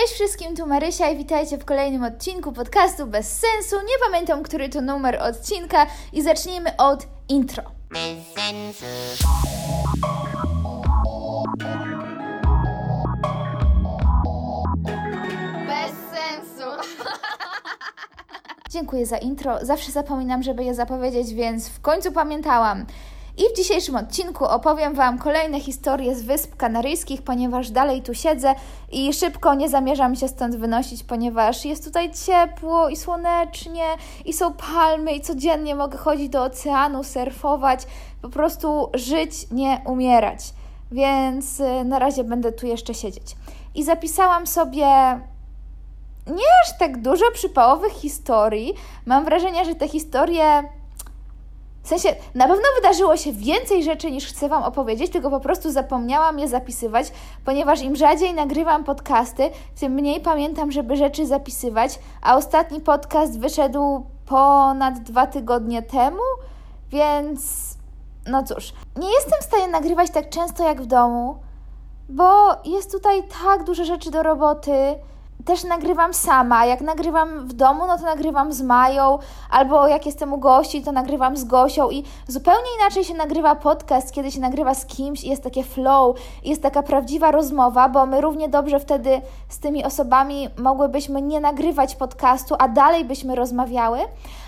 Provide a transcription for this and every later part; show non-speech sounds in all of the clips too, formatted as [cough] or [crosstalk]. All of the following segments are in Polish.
Cześć wszystkim, tu Marysia i witajcie w kolejnym odcinku podcastu Bez Sensu. Nie pamiętam, który to numer odcinka i zacznijmy od intro. Bez sensu. Bez sensu. Dziękuję za intro. Zawsze zapominam, żeby je zapowiedzieć, więc w końcu pamiętałam. I w dzisiejszym odcinku opowiem Wam kolejne historie z Wysp Kanaryjskich, ponieważ dalej tu siedzę i szybko nie zamierzam się stąd wynosić, ponieważ jest tutaj ciepło i słonecznie i są palmy i codziennie mogę chodzić do oceanu, surfować, po prostu żyć, nie umierać. Więc y, na razie będę tu jeszcze siedzieć. I zapisałam sobie nie aż tak dużo przypałowych historii. Mam wrażenie, że te historie w sensie, na pewno wydarzyło się więcej rzeczy niż chcę Wam opowiedzieć, tylko po prostu zapomniałam je zapisywać, ponieważ im rzadziej nagrywam podcasty, tym mniej pamiętam, żeby rzeczy zapisywać, a ostatni podcast wyszedł ponad dwa tygodnie temu, więc no cóż, nie jestem w stanie nagrywać tak często jak w domu, bo jest tutaj tak dużo rzeczy do roboty też nagrywam sama. Jak nagrywam w domu, no to nagrywam z Mają, albo jak jestem u gości, to nagrywam z Gosią i zupełnie inaczej się nagrywa podcast, kiedy się nagrywa z kimś i jest takie flow, jest taka prawdziwa rozmowa, bo my równie dobrze wtedy z tymi osobami mogłybyśmy nie nagrywać podcastu, a dalej byśmy rozmawiały,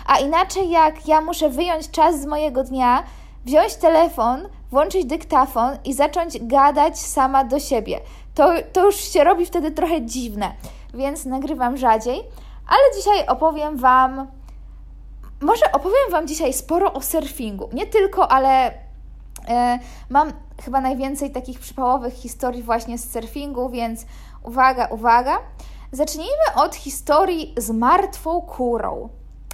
a inaczej jak ja muszę wyjąć czas z mojego dnia, wziąć telefon, włączyć dyktafon i zacząć gadać sama do siebie. To, to już się robi wtedy trochę dziwne więc nagrywam rzadziej, ale dzisiaj opowiem Wam, może opowiem Wam dzisiaj sporo o surfingu. Nie tylko, ale e, mam chyba najwięcej takich przypałowych historii właśnie z surfingu, więc uwaga, uwaga. Zacznijmy od historii z martwą kurą.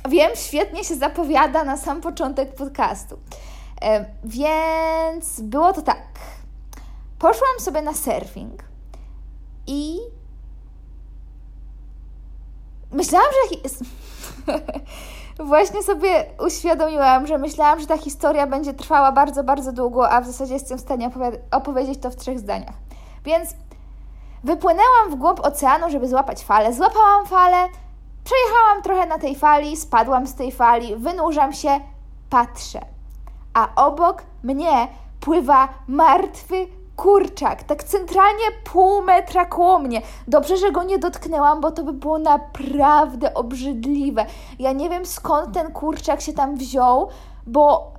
Wiem, świetnie się zapowiada na sam początek podcastu. E, więc było to tak. Poszłam sobie na surfing i myślałam, że. [laughs] Właśnie sobie uświadomiłam, że myślałam, że ta historia będzie trwała bardzo, bardzo długo, a w zasadzie jestem w stanie opowiedzieć to w trzech zdaniach. Więc wypłynęłam w głąb oceanu, żeby złapać falę. Złapałam falę, przejechałam trochę na tej fali, spadłam z tej fali, wynurzam się, patrzę. A obok mnie pływa martwy kurczak, tak centralnie pół metra koło mnie. Dobrze, że go nie dotknęłam, bo to by było naprawdę obrzydliwe. Ja nie wiem skąd ten kurczak się tam wziął, bo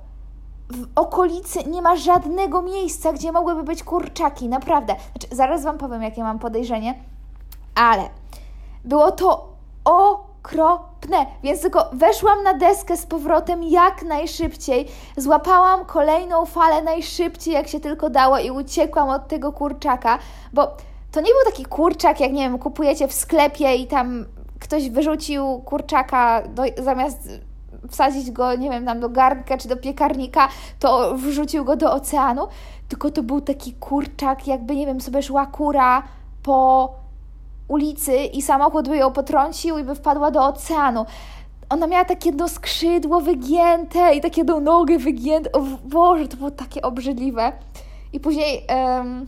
w okolicy nie ma żadnego miejsca, gdzie mogłyby być kurczaki, naprawdę. Znaczy, zaraz Wam powiem, jakie mam podejrzenie, ale było to o okropne. Więc tylko weszłam na deskę z powrotem jak najszybciej, złapałam kolejną falę najszybciej, jak się tylko dało i uciekłam od tego kurczaka, bo to nie był taki kurczak, jak nie wiem, kupujecie w sklepie i tam ktoś wyrzucił kurczaka do, zamiast wsadzić go, nie wiem, tam do garnka czy do piekarnika, to wrzucił go do oceanu, tylko to był taki kurczak, jakby, nie wiem, sobie szła kura po ulicy i samochód by ją potrącił i by wpadła do oceanu. Ona miała takie jedno skrzydło wygięte i takie jedną nogę wygięte. O Boże, to było takie obrzydliwe. I później um,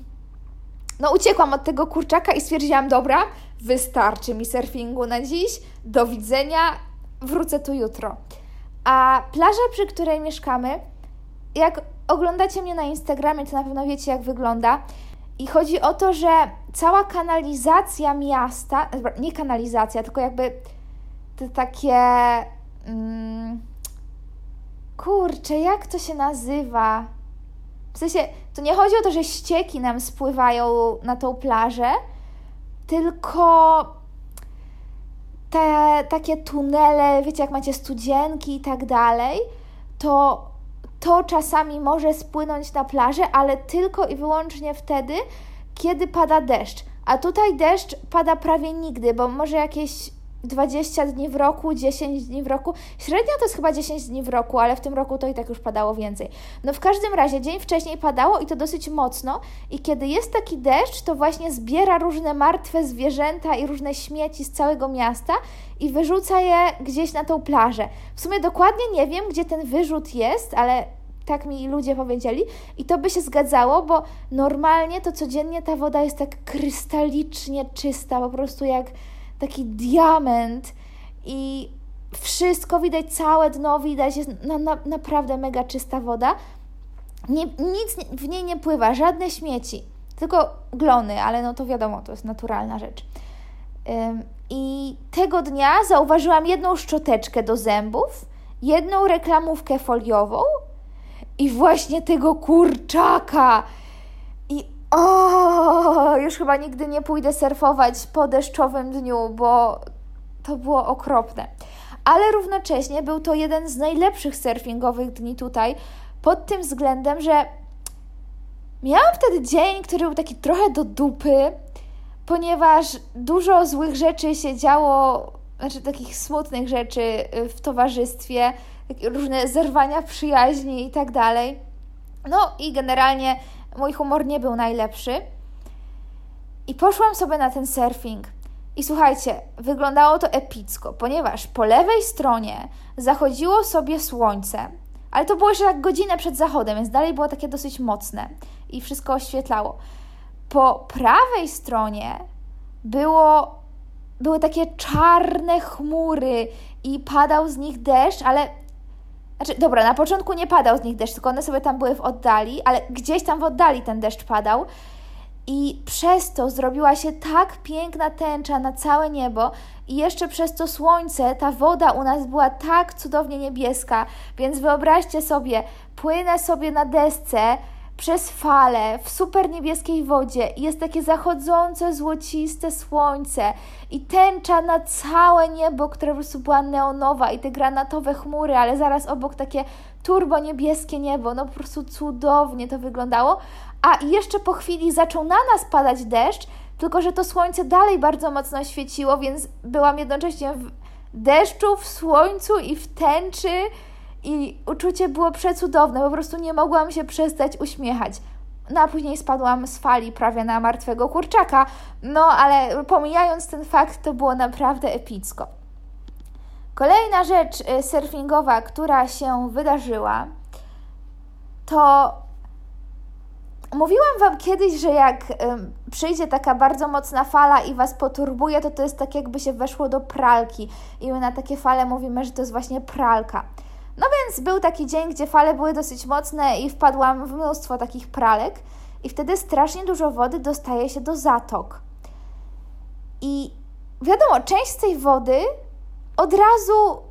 no uciekłam od tego kurczaka i stwierdziłam, dobra, wystarczy mi surfingu na dziś, do widzenia, wrócę tu jutro. A plaża, przy której mieszkamy, jak oglądacie mnie na Instagramie, to na pewno wiecie, jak wygląda. I chodzi o to, że cała kanalizacja miasta, nie kanalizacja, tylko jakby te takie. Mm, kurczę, jak to się nazywa? W sensie, to nie chodzi o to, że ścieki nam spływają na tą plażę, tylko te takie tunele, wiecie, jak macie studzienki i tak dalej, to to czasami może spłynąć na plażę, ale tylko i wyłącznie wtedy, kiedy pada deszcz. A tutaj deszcz pada prawie nigdy, bo może jakieś 20 dni w roku, 10 dni w roku. Średnio to jest chyba 10 dni w roku, ale w tym roku to i tak już padało więcej. No w każdym razie dzień wcześniej padało i to dosyć mocno i kiedy jest taki deszcz, to właśnie zbiera różne martwe zwierzęta i różne śmieci z całego miasta i wyrzuca je gdzieś na tą plażę. W sumie dokładnie nie wiem, gdzie ten wyrzut jest, ale tak mi ludzie powiedzieli i to by się zgadzało, bo normalnie to codziennie ta woda jest tak krystalicznie czysta, po prostu jak taki diament i wszystko widać, całe dno widać, jest na, na, naprawdę mega czysta woda. Nie, nic w niej nie pływa, żadne śmieci, tylko glony, ale no to wiadomo, to jest naturalna rzecz. Ym, I tego dnia zauważyłam jedną szczoteczkę do zębów, jedną reklamówkę foliową i właśnie tego kurczaka. I o, już chyba nigdy nie pójdę surfować po deszczowym dniu, bo to było okropne. Ale równocześnie był to jeden z najlepszych surfingowych dni tutaj, pod tym względem, że miałam wtedy dzień, który był taki trochę do dupy, ponieważ dużo złych rzeczy się działo, znaczy takich smutnych rzeczy w towarzystwie, różne zerwania przyjaźni i tak dalej. No i generalnie mój humor nie był najlepszy. I poszłam sobie na ten surfing. I słuchajcie, wyglądało to epicko, ponieważ po lewej stronie zachodziło sobie słońce, ale to było jeszcze tak godzinę przed zachodem, więc dalej było takie dosyć mocne i wszystko oświetlało. Po prawej stronie było, były takie czarne chmury i padał z nich deszcz, ale znaczy, dobra, na początku nie padał z nich deszcz, tylko one sobie tam były w oddali, ale gdzieś tam w oddali ten deszcz padał. I przez to zrobiła się tak piękna tęcza na całe niebo, i jeszcze przez to słońce ta woda u nas była tak cudownie niebieska. Więc wyobraźcie sobie, płynę sobie na desce przez fale w super niebieskiej wodzie i jest takie zachodzące złociste słońce i tęcza na całe niebo, które po prostu była neonowa i te granatowe chmury, ale zaraz obok takie turbo niebieskie niebo, no po prostu cudownie to wyglądało. A jeszcze po chwili zaczął na nas padać deszcz, tylko że to słońce dalej bardzo mocno świeciło, więc byłam jednocześnie w deszczu, w słońcu i w tęczy i uczucie było przecudowne, po prostu nie mogłam się przestać uśmiechać. No a później spadłam z fali prawie na martwego kurczaka, no ale pomijając ten fakt, to było naprawdę epicko. Kolejna rzecz y, surfingowa, która się wydarzyła, to Mówiłam Wam kiedyś, że jak przyjdzie taka bardzo mocna fala i Was poturbuje, to to jest tak jakby się weszło do pralki i my na takie fale mówimy, że to jest właśnie pralka. No więc był taki dzień, gdzie fale były dosyć mocne i wpadłam w mnóstwo takich pralek i wtedy strasznie dużo wody dostaje się do zatok. I wiadomo, część z tej wody od razu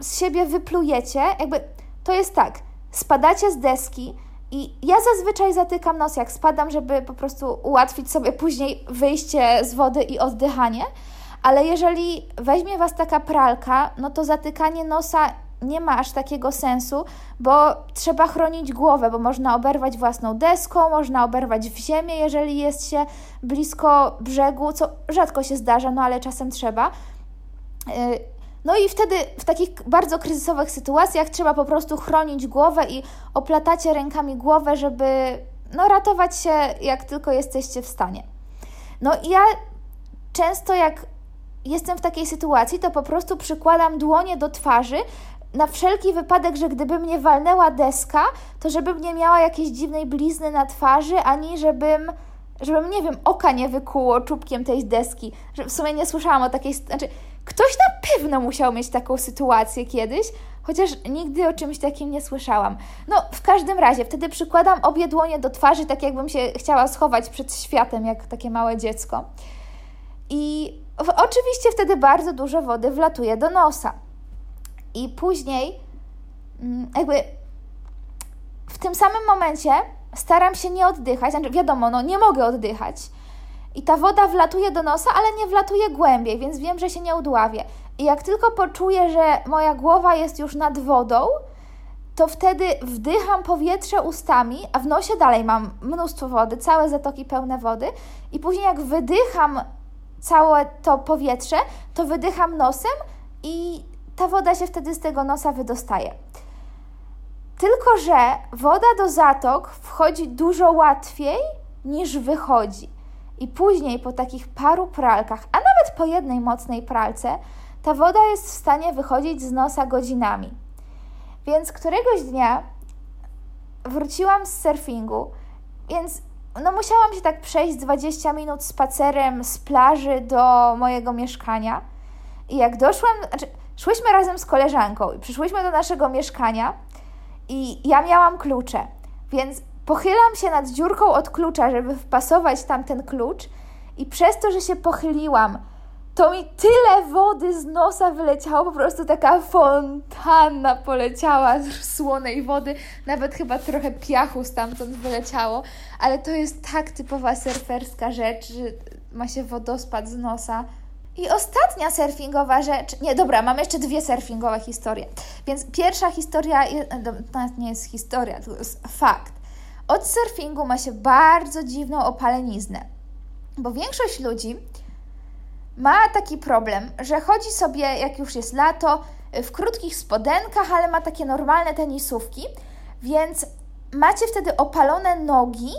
z siebie wyplujecie, jakby to jest tak, spadacie z deski, i ja zazwyczaj zatykam nos, jak spadam, żeby po prostu ułatwić sobie później wyjście z wody i oddychanie. Ale jeżeli weźmie Was taka pralka, no to zatykanie nosa nie ma aż takiego sensu, bo trzeba chronić głowę, bo można oberwać własną deską, można oberwać w ziemię, jeżeli jest się blisko brzegu, co rzadko się zdarza, no ale czasem trzeba. Y, no i wtedy w takich bardzo kryzysowych sytuacjach trzeba po prostu chronić głowę i oplatacie rękami głowę, żeby no, ratować się jak tylko jesteście w stanie. No i ja często jak jestem w takiej sytuacji, to po prostu przykładam dłonie do twarzy, na wszelki wypadek, że gdyby mnie walnęła deska, to żebym nie miała jakiejś dziwnej blizny na twarzy, ani żebym, żebym nie wiem, oka nie wykuło czubkiem tej deski. Że w sumie nie słyszałam o takiej, znaczy Ktoś na pewno musiał mieć taką sytuację kiedyś, chociaż nigdy o czymś takim nie słyszałam. No, w każdym razie, wtedy przykładam obie dłonie do twarzy, tak jakbym się chciała schować przed światem, jak takie małe dziecko. I oczywiście wtedy bardzo dużo wody wlatuje do nosa. I później, mm, jakby w tym samym momencie staram się nie oddychać, znaczy wiadomo, no nie mogę oddychać, i ta woda wlatuje do nosa, ale nie wlatuje głębiej, więc wiem, że się nie udławię. I jak tylko poczuję, że moja głowa jest już nad wodą, to wtedy wdycham powietrze ustami, a w nosie dalej mam mnóstwo wody, całe zatoki pełne wody, i później jak wydycham całe to powietrze, to wydycham nosem i ta woda się wtedy z tego nosa wydostaje. Tylko, że woda do zatok wchodzi dużo łatwiej niż wychodzi. I później po takich paru pralkach, a nawet po jednej mocnej pralce, ta woda jest w stanie wychodzić z nosa godzinami. Więc któregoś dnia wróciłam z surfingu, więc no musiałam się tak przejść 20 minut spacerem z plaży do mojego mieszkania. I jak doszłam, znaczy szłyśmy razem z koleżanką i przyszłyśmy do naszego mieszkania i ja miałam klucze, więc pochylam się nad dziurką od klucza, żeby wpasować tam ten klucz i przez to, że się pochyliłam, to mi tyle wody z nosa wyleciało, po prostu taka fontanna poleciała z słonej wody, nawet chyba trochę piachu stamtąd wyleciało, ale to jest tak typowa surferska rzecz, że ma się wodospad z nosa. I ostatnia surfingowa rzecz. Nie, dobra, mam jeszcze dwie surfingowe historie. Więc pierwsza historia, to nie jest historia, to jest fakt. Od surfingu ma się bardzo dziwną opaleniznę, bo większość ludzi ma taki problem, że chodzi sobie, jak już jest lato, w krótkich spodenkach, ale ma takie normalne tenisówki, więc macie wtedy opalone nogi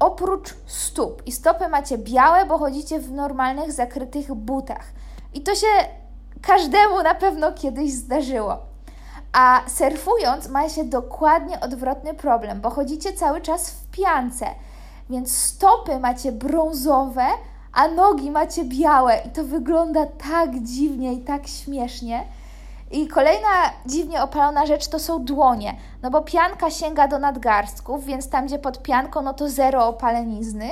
oprócz stóp. I stopy macie białe, bo chodzicie w normalnych, zakrytych butach. I to się każdemu na pewno kiedyś zdarzyło. A surfując ma się dokładnie odwrotny problem, bo chodzicie cały czas w piance, więc stopy macie brązowe, a nogi macie białe i to wygląda tak dziwnie i tak śmiesznie. I kolejna dziwnie opalona rzecz to są dłonie, no bo pianka sięga do nadgarstków, więc tam, gdzie pod pianką, no to zero opalenizny,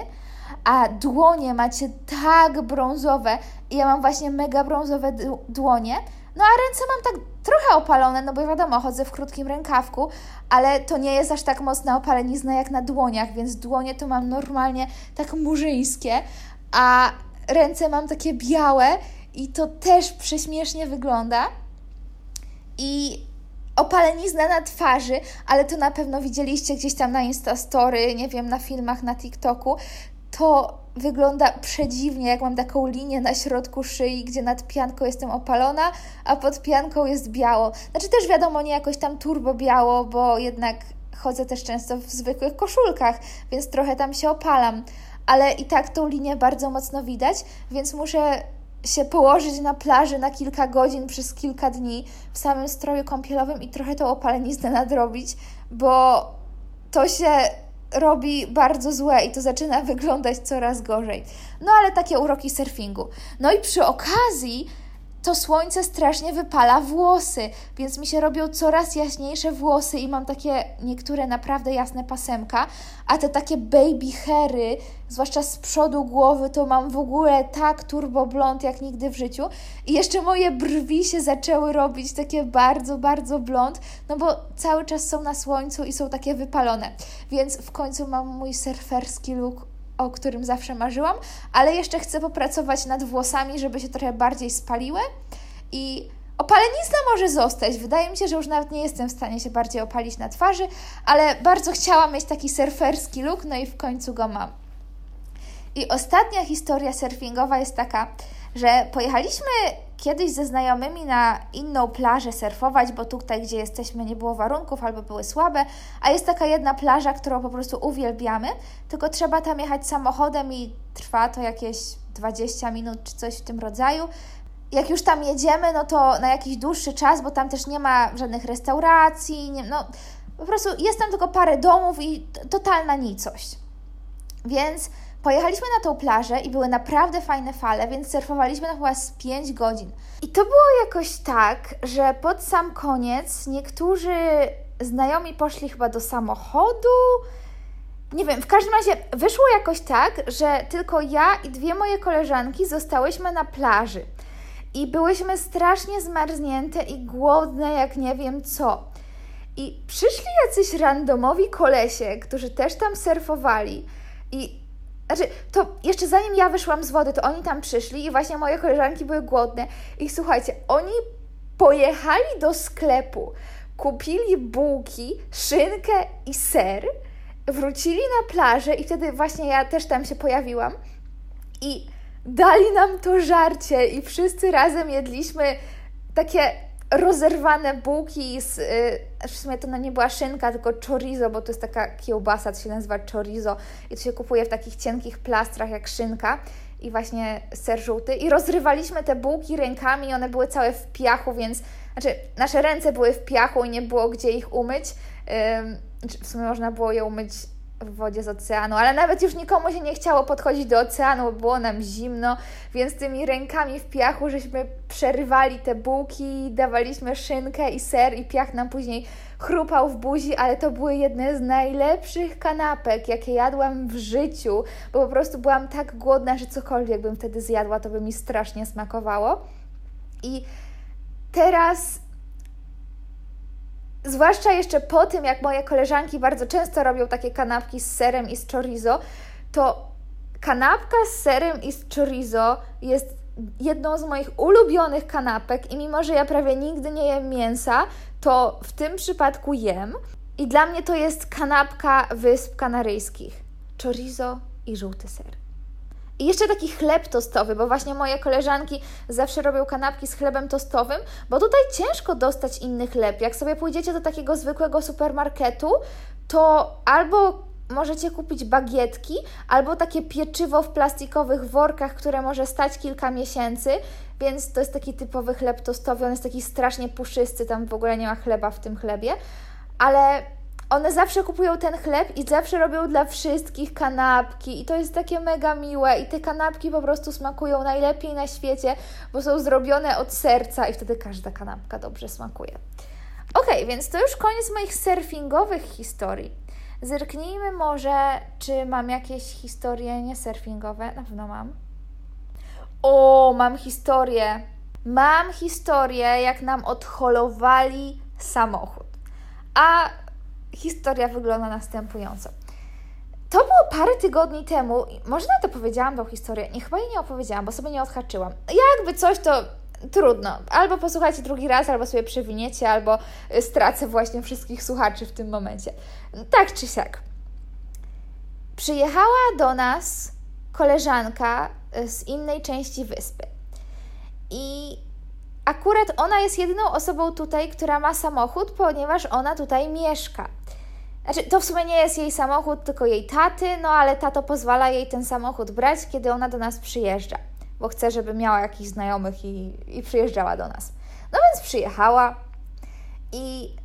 a dłonie macie tak brązowe i ja mam właśnie mega brązowe dłonie, no a ręce mam tak trochę opalone, no bo wiadomo, chodzę w krótkim rękawku, ale to nie jest aż tak mocna opalenizna jak na dłoniach, więc dłonie to mam normalnie tak murzyńskie, a ręce mam takie białe i to też prześmiesznie wygląda. I opalenizna na twarzy, ale to na pewno widzieliście gdzieś tam na Instastory, nie wiem, na filmach na TikToku, to wygląda przedziwnie, jak mam taką linię na środku szyi, gdzie nad pianką jestem opalona, a pod pianką jest biało. Znaczy też wiadomo, nie jakoś tam turbo biało, bo jednak chodzę też często w zwykłych koszulkach, więc trochę tam się opalam ale i tak tą linię bardzo mocno widać, więc muszę się położyć na plaży na kilka godzin przez kilka dni w samym stroju kąpielowym i trochę tą opaleniznę nadrobić, bo to się robi bardzo złe i to zaczyna [laughs] wyglądać coraz gorzej. No ale takie uroki surfingu. No i przy okazji to słońce strasznie wypala włosy, więc mi się robią coraz jaśniejsze włosy i mam takie niektóre naprawdę jasne pasemka, a te takie baby hairy, zwłaszcza z przodu głowy, to mam w ogóle tak turbo blond jak nigdy w życiu. I jeszcze moje brwi się zaczęły robić takie bardzo, bardzo blond, no bo cały czas są na słońcu i są takie wypalone. Więc w końcu mam mój surferski look o którym zawsze marzyłam, ale jeszcze chcę popracować nad włosami, żeby się trochę bardziej spaliły i opalenizna może zostać. Wydaje mi się, że już nawet nie jestem w stanie się bardziej opalić na twarzy, ale bardzo chciałam mieć taki surferski look, no i w końcu go mam. I ostatnia historia surfingowa jest taka, że pojechaliśmy kiedyś ze znajomymi na inną plażę surfować, bo tutaj, gdzie jesteśmy, nie było warunków albo były słabe, a jest taka jedna plaża, którą po prostu uwielbiamy, tylko trzeba tam jechać samochodem i trwa to jakieś 20 minut czy coś w tym rodzaju. Jak już tam jedziemy, no to na jakiś dłuższy czas, bo tam też nie ma żadnych restauracji, nie, no po prostu jest tam tylko parę domów i totalna nicość. Więc Pojechaliśmy na tą plażę i były naprawdę fajne fale, więc surfowaliśmy na chyba z 5 godzin. I to było jakoś tak, że pod sam koniec niektórzy znajomi poszli chyba do samochodu. Nie wiem, w każdym razie wyszło jakoś tak, że tylko ja i dwie moje koleżanki zostałyśmy na plaży. I byłyśmy strasznie zmarznięte i głodne, jak nie wiem co. I przyszli jacyś randomowi kolesie, którzy też tam surfowali. I znaczy, to jeszcze zanim ja wyszłam z wody, to oni tam przyszli i właśnie moje koleżanki były głodne. I słuchajcie, oni pojechali do sklepu, kupili bułki, szynkę i ser, wrócili na plażę i wtedy właśnie ja też tam się pojawiłam i dali nam to żarcie i wszyscy razem jedliśmy takie rozerwane bułki z, y, w sumie to nie była szynka, tylko chorizo, bo to jest taka kiełbasa, to się nazywa chorizo i to się kupuje w takich cienkich plastrach jak szynka i właśnie ser żółty i rozrywaliśmy te bułki rękami, one były całe w piachu, więc znaczy nasze ręce były w piachu i nie było gdzie ich umyć. Yy, w sumie można było je umyć w wodzie z oceanu, ale nawet już nikomu się nie chciało podchodzić do oceanu, bo było nam zimno, więc tymi rękami w piachu żeśmy przerywali te bułki, dawaliśmy szynkę i ser i piach nam później chrupał w buzi, ale to były jedne z najlepszych kanapek, jakie jadłam w życiu, bo po prostu byłam tak głodna, że cokolwiek bym wtedy zjadła, to by mi strasznie smakowało. I teraz zwłaszcza jeszcze po tym, jak moje koleżanki bardzo często robią takie kanapki z serem i z chorizo, to kanapka z serem i z chorizo jest jedną z moich ulubionych kanapek i mimo, że ja prawie nigdy nie jem mięsa, to w tym przypadku jem. I dla mnie to jest kanapka Wysp Kanaryjskich. Chorizo i żółty ser. I jeszcze taki chleb tostowy, bo właśnie moje koleżanki zawsze robią kanapki z chlebem tostowym, bo tutaj ciężko dostać inny chleb. Jak sobie pójdziecie do takiego zwykłego supermarketu, to albo możecie kupić bagietki, albo takie pieczywo w plastikowych workach, które może stać kilka miesięcy, więc to jest taki typowy chleb tostowy, on jest taki strasznie puszysty, tam w ogóle nie ma chleba w tym chlebie, ale one zawsze kupują ten chleb i zawsze robią dla wszystkich kanapki i to jest takie mega miłe i te kanapki po prostu smakują najlepiej na świecie, bo są zrobione od serca i wtedy każda kanapka dobrze smakuje. Ok, więc to już koniec moich surfingowych historii. Zerknijmy może, czy mam jakieś historie niesurfingowe. Na pewno mam. O, mam historię. Mam historię, jak nam odholowali samochód. A historia wygląda następująco. To było parę tygodni temu, może na to powiedziałam tą historię, nie chyba jej nie opowiedziałam, bo sobie nie odhaczyłam. Jakby coś, to trudno. Albo posłuchajcie drugi raz, albo sobie przewiniecie, albo stracę właśnie wszystkich słuchaczy w tym momencie. Tak czy siak. Przyjechała do nas koleżanka z innej części wyspy. I akurat ona jest jedyną osobą tutaj, która ma samochód, ponieważ ona tutaj mieszka. Znaczy, to w sumie nie jest jej samochód, tylko jej taty, no ale tato pozwala jej ten samochód brać, kiedy ona do nas przyjeżdża, bo chce, żeby miała jakichś znajomych i, i przyjeżdżała do nas. No więc przyjechała i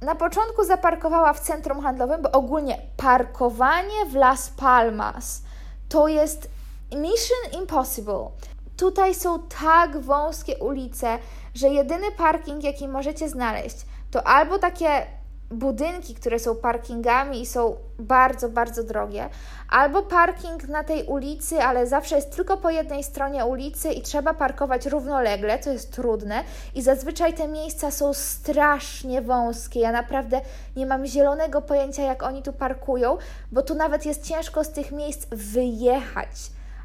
na początku zaparkowała w centrum handlowym, bo ogólnie parkowanie w Las Palmas to jest mission impossible. Tutaj są tak wąskie ulice, że jedyny parking, jaki możecie znaleźć, to albo takie budynki, które są parkingami i są bardzo, bardzo drogie, albo parking na tej ulicy, ale zawsze jest tylko po jednej stronie ulicy i trzeba parkować równolegle, co jest trudne i zazwyczaj te miejsca są strasznie wąskie. Ja naprawdę nie mam zielonego pojęcia, jak oni tu parkują, bo tu nawet jest ciężko z tych miejsc wyjechać.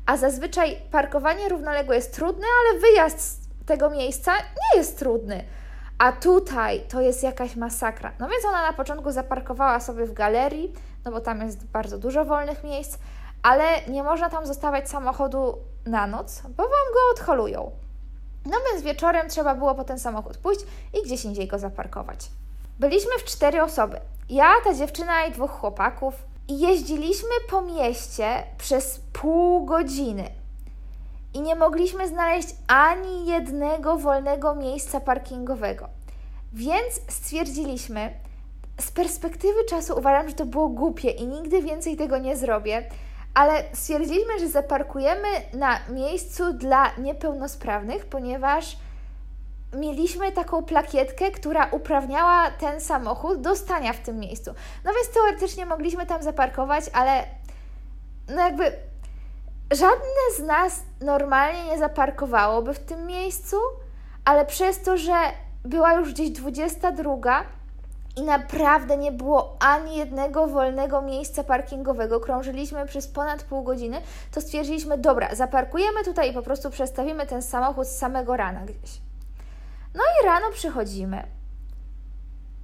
A zazwyczaj parkowanie równoległe jest trudne, ale wyjazd z tego miejsca nie jest trudny. A tutaj to jest jakaś masakra. No więc ona na początku zaparkowała sobie w galerii, no bo tam jest bardzo dużo wolnych miejsc, ale nie można tam zostawiać samochodu na noc, bo Wam go odholują. No więc wieczorem trzeba było po ten samochód pójść i gdzieś indziej go zaparkować. Byliśmy w cztery osoby. Ja, ta dziewczyna i dwóch chłopaków. Jeździliśmy po mieście przez pół godziny i nie mogliśmy znaleźć ani jednego wolnego miejsca parkingowego. Więc stwierdziliśmy, z perspektywy czasu uważam, że to było głupie i nigdy więcej tego nie zrobię, ale stwierdziliśmy, że zaparkujemy na miejscu dla niepełnosprawnych, ponieważ mieliśmy taką plakietkę, która uprawniała ten samochód do stania w tym miejscu. No więc teoretycznie mogliśmy tam zaparkować, ale no jakby żadne z nas normalnie nie zaparkowałoby w tym miejscu, ale przez to, że była już gdzieś 22 i naprawdę nie było ani jednego wolnego miejsca parkingowego, krążyliśmy przez ponad pół godziny, to stwierdziliśmy, dobra, zaparkujemy tutaj i po prostu przestawimy ten samochód z samego rana gdzieś. No i rano przychodzimy,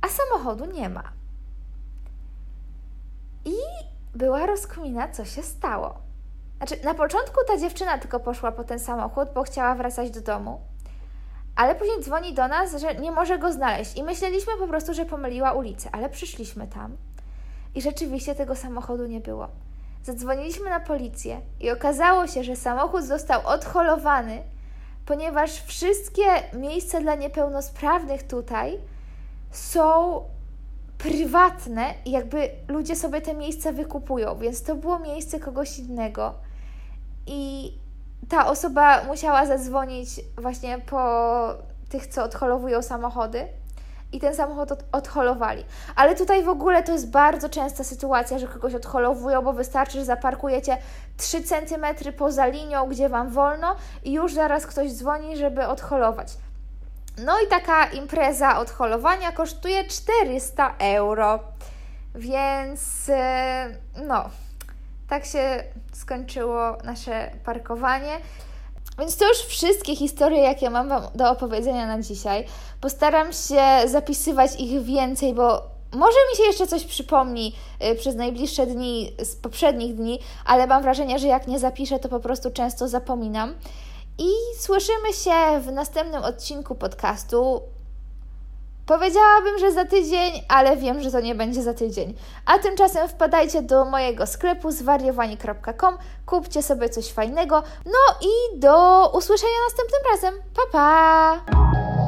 a samochodu nie ma. I była rozkmina, co się stało. Znaczy, na początku ta dziewczyna tylko poszła po ten samochód, bo chciała wracać do domu, ale później dzwoni do nas, że nie może go znaleźć. I myśleliśmy po prostu, że pomyliła ulicę, ale przyszliśmy tam i rzeczywiście tego samochodu nie było. Zadzwoniliśmy na policję i okazało się, że samochód został odholowany, ponieważ wszystkie miejsca dla niepełnosprawnych tutaj są prywatne i jakby ludzie sobie te miejsca wykupują, więc to było miejsce kogoś innego. I ta osoba musiała zadzwonić właśnie po tych, co odholowują samochody i ten samochód od, odholowali. Ale tutaj w ogóle to jest bardzo częsta sytuacja, że kogoś odholowują, bo wystarczy, że zaparkujecie 3 cm poza linią, gdzie Wam wolno i już zaraz ktoś dzwoni, żeby odholować. No i taka impreza odholowania kosztuje 400 euro. Więc e, no, tak się skończyło nasze parkowanie. Więc to już wszystkie historie, jakie mam Wam do opowiedzenia na dzisiaj. Postaram się zapisywać ich więcej, bo może mi się jeszcze coś przypomni y, przez najbliższe dni z poprzednich dni, ale mam wrażenie, że jak nie zapiszę, to po prostu często zapominam. I słyszymy się w następnym odcinku podcastu. Powiedziałabym, że za tydzień, ale wiem, że to nie będzie za tydzień. A tymczasem wpadajcie do mojego sklepu zwariowani.com, kupcie sobie coś fajnego. No i do usłyszenia następnym razem. Pa pa!